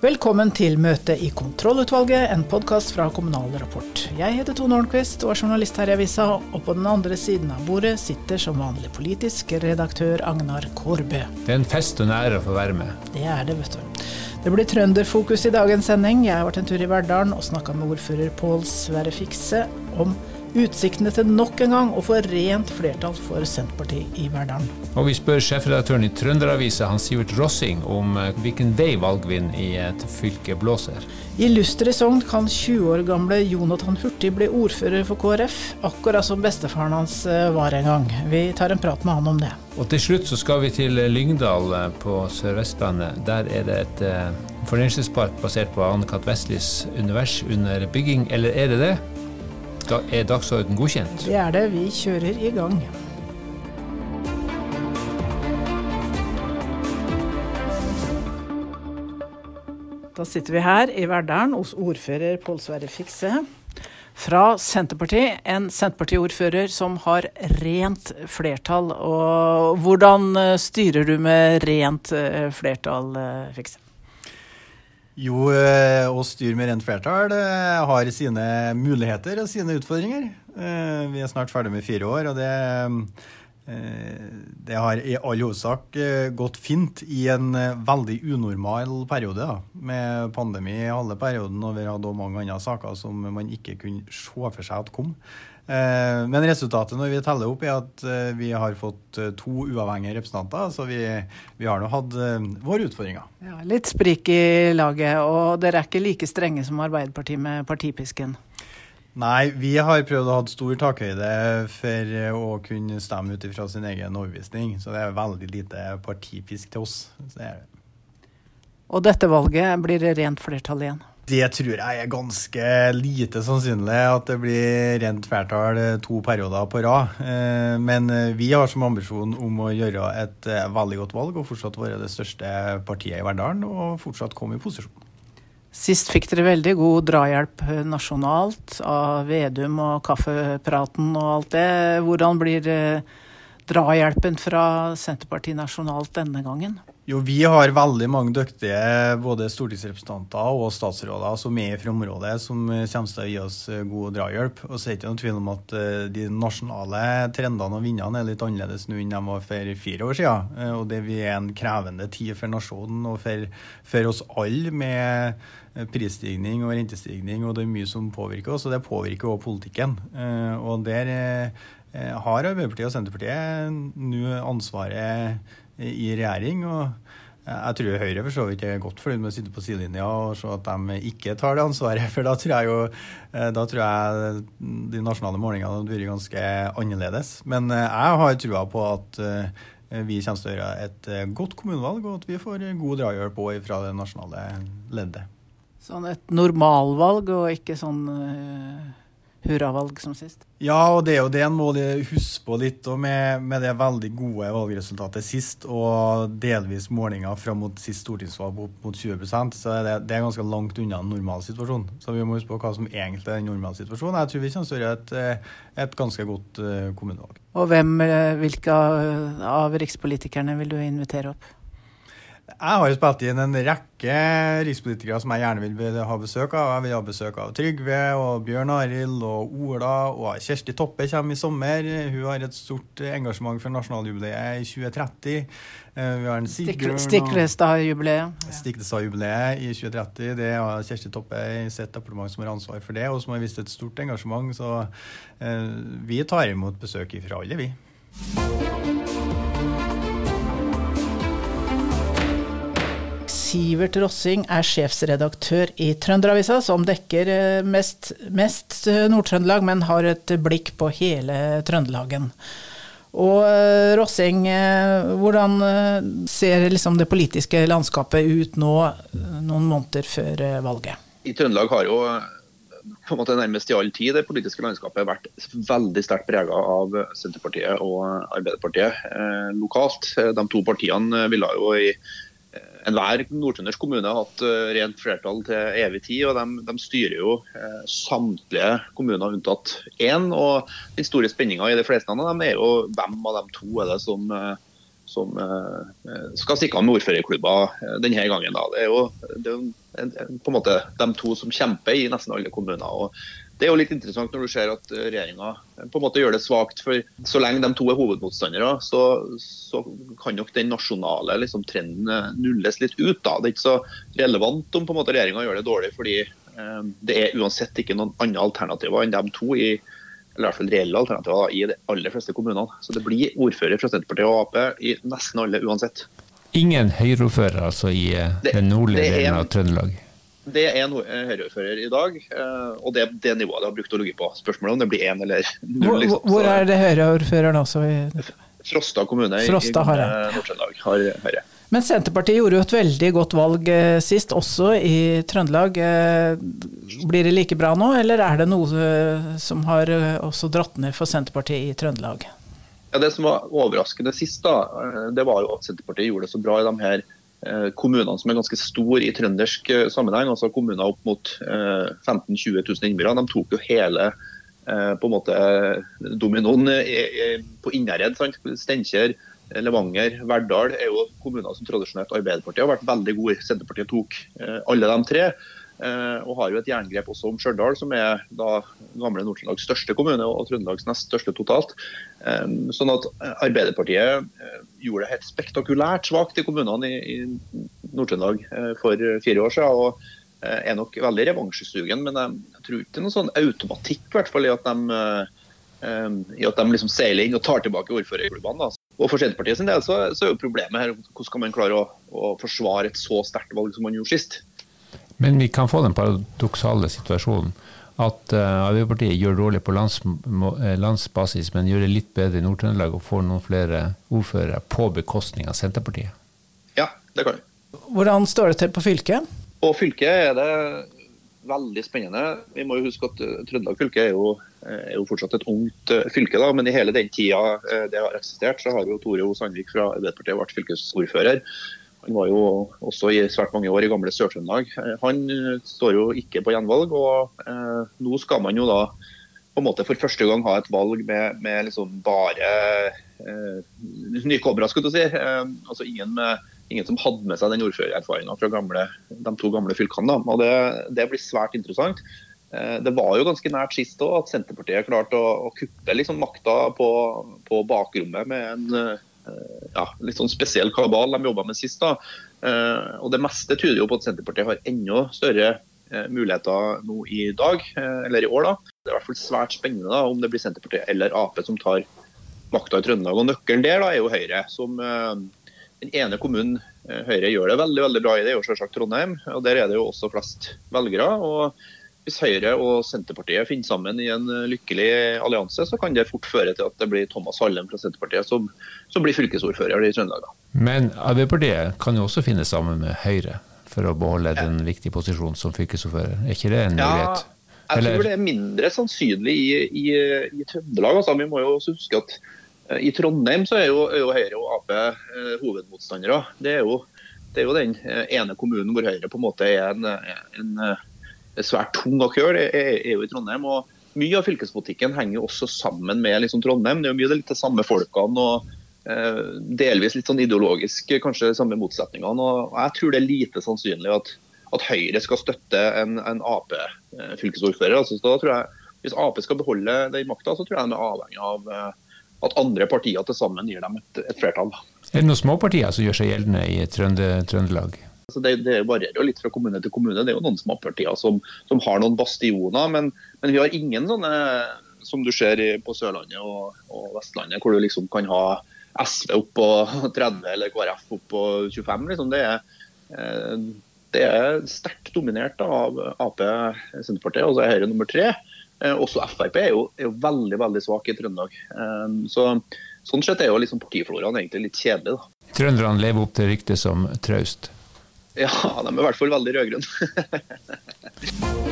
Velkommen til møte i kontrollutvalget, en podkast fra Kommunal Rapport. Jeg heter Tone Ornquist og er journalist her i avisa, og på den andre siden av bordet sitter som vanlig politisk redaktør Agnar Kårbø. Det er en fest og en ære å få være med. Det er det, vet du. Det blir trønderfokus i dagens sending. Jeg har vært en tur i Verdalen og snakka med ordfører Pål Sverre Fikse om utsiktene til nok en gang å få rent flertall for Senterpartiet i Verdalen. Og vi spør sjefredaktøren i Trønderavisa, Hans Sivert Rossing, om eh, hvilken vei valgvind i et fylke blåser. I Luster i Sogn kan 20 år gamle Jonathan Hurtig bli ordfører for KrF, akkurat som bestefaren hans eh, var en gang. Vi tar en prat med han om det. Og til slutt så skal vi til Lyngdal eh, på Sør-Vestlandet. Der er det et fornøyelsespark basert på Anne-Kat. Vestlis univers under bygging, eller er det det? Da er dagsorden godkjent? Det er det. Vi kjører i gang. Da sitter vi her i Verdalen hos ordfører Pål Sverre Fikse fra Senterpartiet. En Senterparti-ordfører som har rent flertall. Og hvordan styrer du med rent eh, flertall, eh, Fikse? Jo, eh, å styre med rent flertall har sine muligheter og sine utfordringer. Eh, vi er snart ferdig med fire år, og det, eh, det har i all hovedsak gått fint i en veldig unormal periode. Da, med pandemi i alle perioden, og vi hadde mange andre saker som man ikke kunne se for seg at kom. Eh, men resultatet når vi teller opp, er at eh, vi har fått eh, to uavhengige representanter. Så vi, vi har nå hatt våre utfordringer. Ja, litt sprik i laget, og dere er ikke like strenge som Arbeiderpartiet med partipisken? Nei, vi har prøvd å ha stor takhøyde for å kunne stemme ut ifra sin egen overbevisning. Så det er veldig lite partipisk til oss. Det og dette valget blir det rent flertall igjen? Det tror jeg er ganske lite sannsynlig at det blir rent flertall to perioder på rad. Eh, men vi har som ambisjon om å gjøre et eh, veldig godt valg og fortsatt være det største partiet i Verdalen og fortsatt komme i posisjon. Sist fikk dere veldig god drahjelp nasjonalt av Vedum og kaffepraten og alt det. Hvordan blir eh, drahjelpen fra Senterpartiet nasjonalt denne gangen? Jo, vi har veldig mange dyktige både stortingsrepresentanter og statsråder som er fra området, som kommer til å gi oss eh, god drahjelp. Og så er det ikke noen tvil om at eh, de nasjonale trendene og vindene er litt annerledes nå enn de var for fire år siden. Eh, og det er en krevende tid for nasjonen og for, for oss alle med prisstigning og rentestigning, og det er mye som påvirker oss, og det påvirker også politikken. Og der har Arbeiderpartiet og Senterpartiet nå ansvaret i regjering. og jeg tror Høyre for så vidt er godt fornøyd med å sitte på sidelinja og se at de ikke tar det ansvaret. For da tror jeg jo eh, da tror jeg de nasjonale målingene vært ganske annerledes. Men eh, jeg har trua på at eh, vi kommer til å gjøre et godt kommunevalg, og at vi får god drahjelp òg fra det nasjonale leddet. Sånn et normalvalg og ikke sånn hurravalg som sist. Ja, og det er jo det en må huske på litt med, med, det veldig gode valgresultatet sist, og delvis målinger fram mot sist stortingsvalg mot 20% så det, det er ganske langt unna en normal situasjon. Så vi må huske på hva som egentlig er en normal situasjon. Jeg tror vi kommer til å gjøre et, eh, et ganske godt uh, kommunevalg. Og hvem, eh, hvilke av rikspolitikerne vil du invitere opp? Jeg har jo spilt inn en rekke rikspolitikere som jeg gjerne vil ha besøk av. Jeg vil ha besøk av Trygve og Bjørn Arild og Ola. Og Kjersti Toppe kommer i sommer. Hun har et stort engasjement for nasjonaljubileet i 2030. Eh, vi har en Sigbjørn Stiklestad-jubileet. Stiklestad-jubileet i 2030. Det har Kjersti Toppe i sitt departement som har ansvar for det, og som har vist et stort engasjement. Så eh, vi tar imot besøk fra alle, vi. Sivert Rossing er sjefsredaktør i Trønderavisa, som dekker eh, mest, mest eh, Nord-Trøndelag, men har et blikk på hele Trøndelagen. Og eh, Rossing, hvordan ser liksom det politiske landskapet ut nå, noen måneder før valget? I Trøndelag har jo på en måte nærmest i all tid det politiske landskapet vært veldig sterkt prega av Senterpartiet og Arbeiderpartiet eh, lokalt. De to partiene ville jo i enhver nordtrøndersk kommune har hatt uh, rent flertall til evig tid. og De, de styrer jo uh, samtlige kommuner unntatt én. og Den store spenninga i de fleste av dem er jo hvem av de to er det som, uh, som skal stikke av med ordførerklubber denne gangen. Da. Det er jo, det er en, en, på en måte de to som kjemper i nesten alle kommuner. og det er jo litt interessant når du ser at regjeringa på en måte gjør det svakt. for Så lenge de to er hovedmotstandere, så, så kan nok den nasjonale liksom, trenden nulles litt ut. da. Det er ikke så relevant om på en måte regjeringa gjør det dårlig, fordi eh, det er uansett ikke noen andre alternativer enn de to i eller i hvert fall reelle alternativer i de aller fleste kommunene. Så det blir ordfører fra Senterpartiet og Ap i nesten alle uansett. Ingen Høyre-ordfører altså i det, den nordlige delen av Trøndelag? Det er en eh, Høyre-ordfører i dag, eh, og det er det nivået de har brukt å ligge på. Spørsmålet om det blir én eller null. Liksom. Hvor, er det Høyre-ordføreren også? Frosta kommune Frosta, i Nord-Trøndelag har Høyre. Men Senterpartiet gjorde jo et veldig godt valg sist, også i Trøndelag. Blir det like bra nå, eller er det noe som har også dratt ned for Senterpartiet i Trøndelag? Ja, Det som var overraskende sist, da, eh, det var jo at Senterpartiet gjorde det så bra i de her eh, kommunene som er ganske store i trøndersk eh, sammenheng. altså Kommuner opp mot 15 000-20 000 innbyggere. De tok jo hele på en måte dominoen på Innherred. Steinkjer, Levanger, Verdal er jo kommuner som tradisjonelt Arbeiderpartiet har vært veldig gode. Senterpartiet tok alle de tre. Eh, og har jo et jerngrep også om Stjørdal, som er da gamle Nord-Trøndelags største kommune og Trøndelags nest største totalt. Sånn at Arbeiderpartiet eh, gjorde det helt spektakulært svakt i kommunene i Nord-Trøndelag eh, for fire år siden. og er nok veldig revansjesugen, men jeg tror ikke det er noen sånn automatikk i hvert fall i at de, i at de liksom seiler inn og tar tilbake ordførerklubbene. Og For Senterpartiet sin del så, så, er jo problemet her hvordan skal man klare å, å forsvare et så sterkt valg som man gjorde sist. Men vi kan få den paradoksale situasjonen at uh, Arbeiderpartiet gjør dårlig på lands, eh, landsbasis, men gjør det litt bedre i Nord-Trøndelag og får noen flere ordførere på bekostning av Senterpartiet? Ja, det kan vi. Hvordan står det til på fylket? På fylket er det veldig spennende. Vi må jo huske at uh, Trøndelag fylke er jo, er jo, fortsatt et ungt fylke. da, Men i hele den tida det har eksistert, så har jo Tore O. Sandvik fra Arbeiderpartiet vært fylkesordfører. Han var jo også i svært mange år i gamle Sør-Trøndelag. Eh, han eh, står jo ikke på gjenvalg, og eh, nå skal man jo da på en måte for første gang ha et valg med, med liksom bare eh, nykommere, skulle du si. Eh, altså ingen, ingen, som hadde med seg den ordførererfaringa fra gamle, de to gamle fylkene. Da. Og det, det, blir svært interessant. Eh, det var jo ganske nært sist òg at Senterpartiet klarte å, å kuppe liksom, makta på, på bakrommet med en ja, litt sånn spesiell kabal de jobba med sist. da. Eh, og Det meste tyder jo på at Senterpartiet har enda større eh, muligheter nå i dag, eller i år. da. Det er i hvert fall svært spennende da, om det blir Senterpartiet eller Ap som tar makta i Trøndelag. Og Nøkkelen der da er jo Høyre. som Den ene kommunen Høyre gjør det veldig veldig bra i, det er jo selvsagt Trondheim. og Der er det jo også flest velgere. og hvis Høyre og Senterpartiet finner sammen i en eh, lykkelig allianse, så kan det fort føre til at det blir Thomas Hallem fra Senterpartiet som, som blir fylkesordfører i Trøndelag. Men Arbeiderpartiet kan jo også finne sammen med Høyre for å beholde ja. den viktige posisjonen som fylkesordfører. Er ikke det en mulighet? Ja, jeg tror det er mindre sannsynlig i, i, i Trøndelag. Altså, vi må jo huske at uh, i Trondheim så er jo, er jo Høyre og Ap eh, hovedmotstandere. Det er, jo, det er jo den uh, ene kommunen hvor Høyre på en måte er en, en svært tung å kjøre, er jo i Trondheim. og Mye av fylkespolitikken henger jo også sammen med liksom Trondheim. Det er jo mye av de samme folkene og eh, delvis litt sånn ideologisk kanskje de samme motsetningene. og Jeg tror det er lite sannsynlig at, at Høyre skal støtte en, en Ap-fylkesordfører. altså, da tror jeg Hvis Ap skal beholde den makta, så tror jeg de er avhengig av eh, at andre partier til sammen gir dem et, et flertall. Er det noen småpartier som gjør seg gjeldende i Trøndelag? Altså det, det, varierer jo litt fra kommune til kommune. Det er jo noen småpartier som, som har noen bastioner, men, men, vi har ingen sånne som du ser på Sørlandet og, og Vestlandet, hvor du liksom kan ha SV opp på 30 eller KrF opp på 25. Liksom. Det er, eh, det er sterkt dominert av Ap, Senterpartiet, og så er Høyre nummer tre. Eh, også Frp er jo, er jo, veldig veldig svak i Trøndelag. Eh, så, sånn sett er jo liksom partifloraen egentlig litt kjedelig. da. Trønderne lever opp til ryktet som traust? Ja, de er i hvert fall veldig rød-grønne.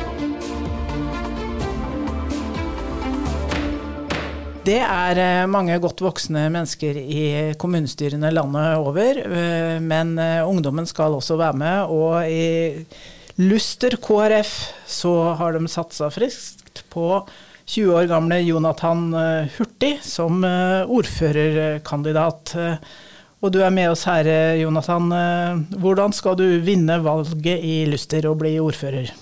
Det er eh, mange godt voksne mennesker i kommunestyrene landet over, eh, men eh, ungdommen skal også være med. Og i Luster KrF så har de satsa friskt på 20 år gamle Jonathan Hurtig som ordførerkandidat. Og du er med oss her, Jonathan. Hvordan skal du vinne valget i Luster og bli ordfører?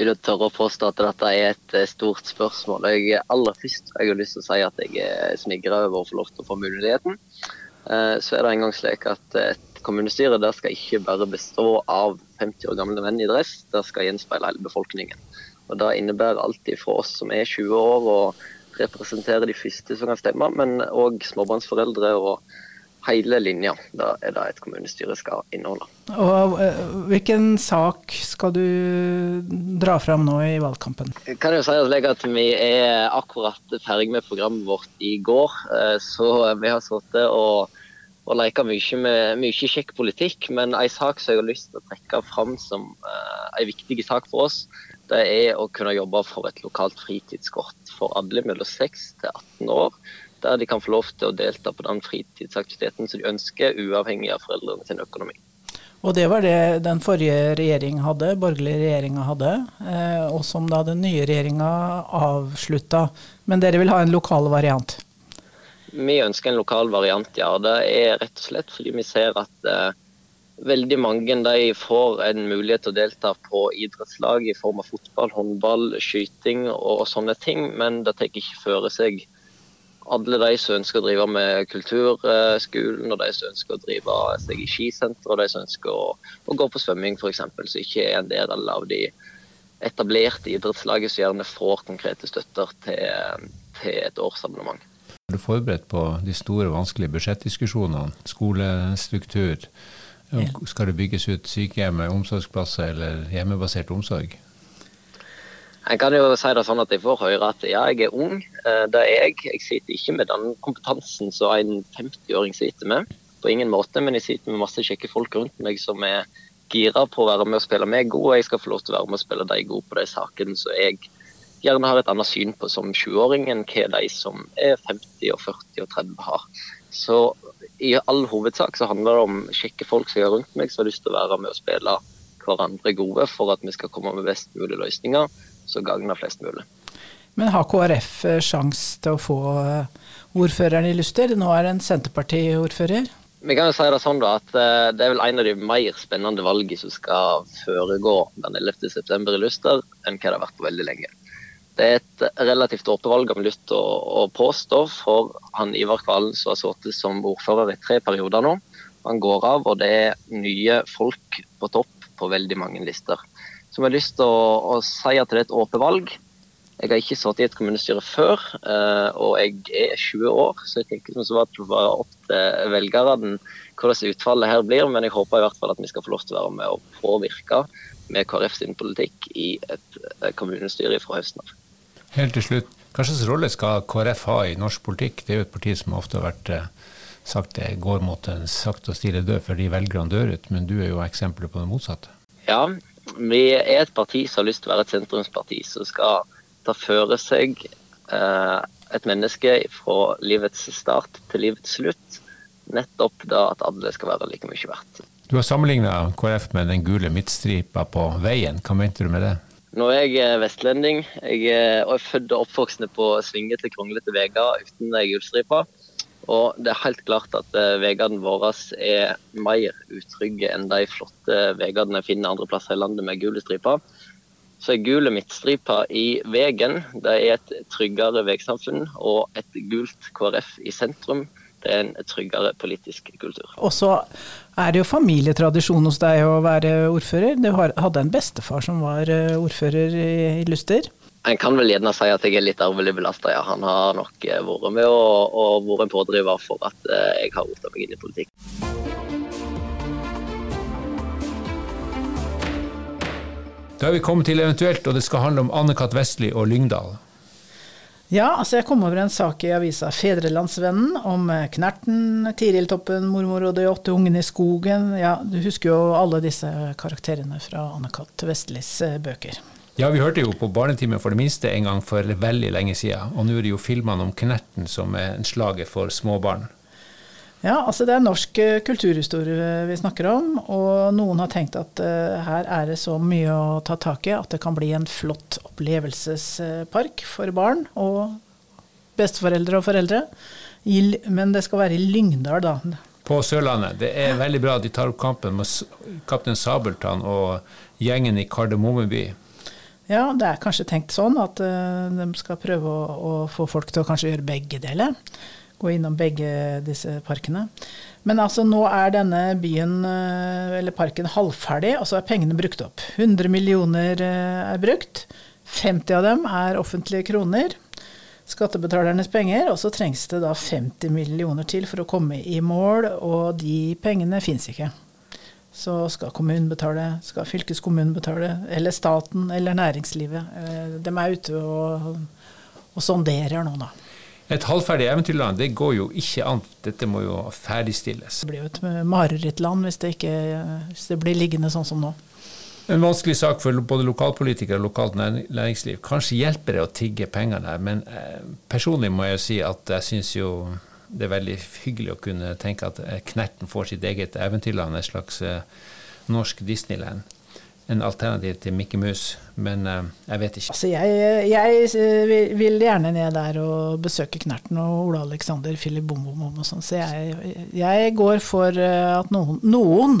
vil jeg tørre å påstå at dette er et stort spørsmål. Jeg, aller først jeg har lyst til å si at jeg smigrer over å få lov til å få muligheten. Så er det en gang slik at et kommunestyre der skal ikke bare bestå av 50 år gamle menn i dress, det skal gjenspeile hele befolkningen. Og Det innebærer alltid for oss som er 20 år og representerer de første som kan stemme, men òg småbarnsforeldre og hele linja. Da er det et kommunestyre skal inneholde. Og eh, Hvilken sak skal du dra fram nå i valgkampen? Jeg kan jo si at Vi er akkurat ferdig med programmet vårt i går. Eh, så vi har sittet og, og leka mye med mye kjekk politikk. Men en sak som jeg har lyst til å trekke fram som uh, en viktig sak for oss, det er å kunne jobbe for et lokalt fritidskort for alle mellom 6 til 18 år der de kan få lov til å delta på den fritidsaktiviteten som de ønsker, uavhengig av foreldrene sin økonomi. Og det var det den forrige regjeringen hadde, borgerlige regjeringa hadde, eh, og som da den nye regjeringa avslutta. Men dere vil ha en lokal variant? Vi ønsker en lokal variant, ja. Det er rett og slett fordi vi ser at eh, veldig mange de får en mulighet til å delta på idrettslag i form av fotball, håndball, skyting og, og sånne ting, men det tar ikke føre seg alle de som ønsker å drive med kulturskolen, og de som ønsker å drive seg i skisenter, og de som ønsker å, å gå på svømming f.eks., som ikke er en del av de etablerte idrettslaget som gjerne får konkrete støtter til, til et årsabonnement. Er du forberedt på de store, vanskelige budsjettdiskusjonene? Skolestruktur? Skal det bygges ut sykehjem, omsorgsplasser eller hjemmebasert omsorg? Jeg kan jo si det sånn at jeg får høre at ja, jeg er ung. Eh, det er jeg. Jeg sitter ikke med den kompetansen som en 50-åring sitter med. På ingen måte, men jeg sitter med masse kjekke folk rundt meg som er gira på å være med og spille meg god, og jeg skal få lov til å være med og spille de gode på de sakene som jeg gjerne har et annet syn på som 20-åring enn hva de som er 50 og 40 og 30 har. Så i all hovedsak så handler det om kjekke folk som er rundt meg, som har lyst til å være med og spille hverandre gode for at vi skal komme med best mulig løsninger som gagner flest mulig. Men har KrF sjans til å få eh, ordføreren i Luster? Nå er det en Senterparti-ordfører. Vi kan jo si Det sånn da, at eh, det er vel en av de mer spennende valgene som skal foregå den 11.9. i Luster, enn hva det har vært på veldig lenge. Det er et relativt åpent valg, vi lyst til å, å, påstå, for han Ivar Kvalen som har sittet som ordfører i tre perioder nå. Han går av, og det er nye folk på topp på veldig mange lister som har lyst til å, å si at det er et åpent valg. Jeg har ikke sittet i et kommunestyre før, eh, og jeg er 20 år, så jeg tenker som så at det var opp til velgerne hvordan utfallet her blir. Men jeg håper i hvert fall at vi skal få lov til å være med og påvirke med KrF sin politikk i et kommunestyre fra høsten av. Helt til slutt, hva slags rolle skal KrF ha i norsk politikk? Det er jo et parti som ofte har vært eh, sagt det går mot en sakte og stille død fordi velgerne dør ut, men du er jo eksempelet på det motsatte. Ja, vi er et parti som har lyst til å være et sentrumsparti som skal ta føre seg eh, et menneske fra livets start til livets slutt. Nettopp da at alle skal være like mye verdt. Du har sammenligna KrF med den gule midtstripa på veien. Hva mente du med det? Nå er jeg vestlending jeg er, og er født og oppvokst på svingete, kronglete veier uten gulstripa. Og det er helt klart at uh, veiene våre er mer utrygge enn de flotte veiene finner andre plasser i landet med gule striper. Så er gule midtstriper i veien, det er et tryggere veisamfunn. Og et gult KrF i sentrum, det er en tryggere politisk kultur. Og så er det jo familietradisjon hos deg å være ordfører. Du hadde en bestefar som var eh, ordfører i Luster. En kan vel gjerne si at jeg er litt arvelig belasta, ja. Han har nok eh, vært med og, og vært en pådriver for at eh, jeg har rota meg inn i politikk. Da er vi kommet til eventuelt, og det skal handle om Anne-Kat. Vestli og Lyngdal. Ja, altså jeg kom over en sak i avisa Fedrelandsvennen om eh, Knerten, Tiriltoppen, mormor og de åtte ungene i skogen. Ja, du husker jo alle disse karakterene fra Anne-Kat. Vestlis bøker. Ja, vi hørte jo på Barnetimen for det minste en gang for veldig lenge siden. Og nå er det jo filmene om Knerten som er en slager for småbarn. Ja, altså det er norsk eh, kulturhistorie vi snakker om. Og noen har tenkt at uh, her er det så mye å ta tak i at det kan bli en flott opplevelsespark for barn og besteforeldre og foreldre. Men det skal være i Lyngdal, da. På Sørlandet. Det er veldig bra at de tar opp kampen med kaptein Sabeltann og gjengen i Kardemommeby. Ja, det er kanskje tenkt sånn at uh, de skal prøve å, å, få folk til å kanskje gjøre begge deler. Gå innom begge disse parkene. Men altså nå er denne byen, uh, eller parken, halvferdig, og så er pengene brukt opp. 100 millioner uh, er brukt. 50 av dem er offentlige kroner. Skattebetalernes penger. Og så trengs det da 50 millioner til for å komme i mål, og de pengene fins ikke så skal kommunen betale, skal fylkeskommunen betale, eller staten eller næringslivet. Eh, de er ute og, og sonderer nå, da. Et halvferdig eventyrland, det går jo ikke an. Dette må jo ferdigstilles. Det blir jo et marerittland hvis, hvis det blir liggende sånn som nå. En vanskelig sak for både lokalpolitikere og lokalt næringsliv. Kanskje hjelper det å tigge pengene her, men eh, personlig må jeg si at jeg syns jo det er veldig hyggelig å kunne tenke at eh, Knerten får sitt eget eventyrland, et slags uh, norsk Disneyland. En alternativ til Mickey Mouse, men uh, jeg vet ikke. Altså jeg, jeg, vil gjerne ned der og besøke Knerten og Ole Alexander, Philip Bom Bom og sånn, så jeg, jeg, går for at noen, noen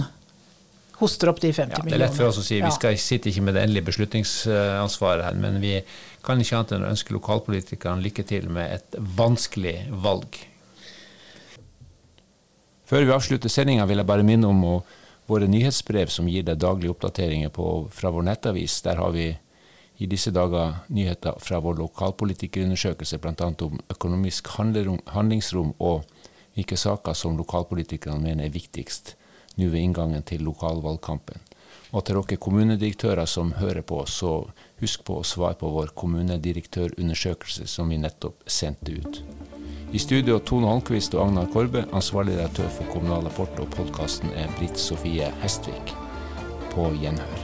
hoster opp de 50 millionene. Ja, det er lett for oss å si. Vi skal sitte ikke med det endelige beslutningsansvaret her, men vi kan ikke annet enn å ønske lokalpolitikerne lykke til med et vanskelig valg. Før vi avslutter sendinga, vil jeg bare minne om våre nyhetsbrev som gir deg daglige oppdateringer på, fra vår nettavis. Der har vi i disse dager nyheter fra vår lokalpolitikerundersøkelse, bl.a. om økonomisk handlingsrom og hvilke saker som lokalpolitikerne mener er viktigst nå ved inngangen til lokalvalgkampen. Og til dere kommunedirektører som hører på, så husk på å svare på vår kommunedirektørundersøkelse som vi nettopp sendte ut. I studio Tone Holmquist og Agnar Korbe, ansvarlig redaktør for Kommunal Rapport, og podkasten er Britt Sofie Hestvik. På gjenhør.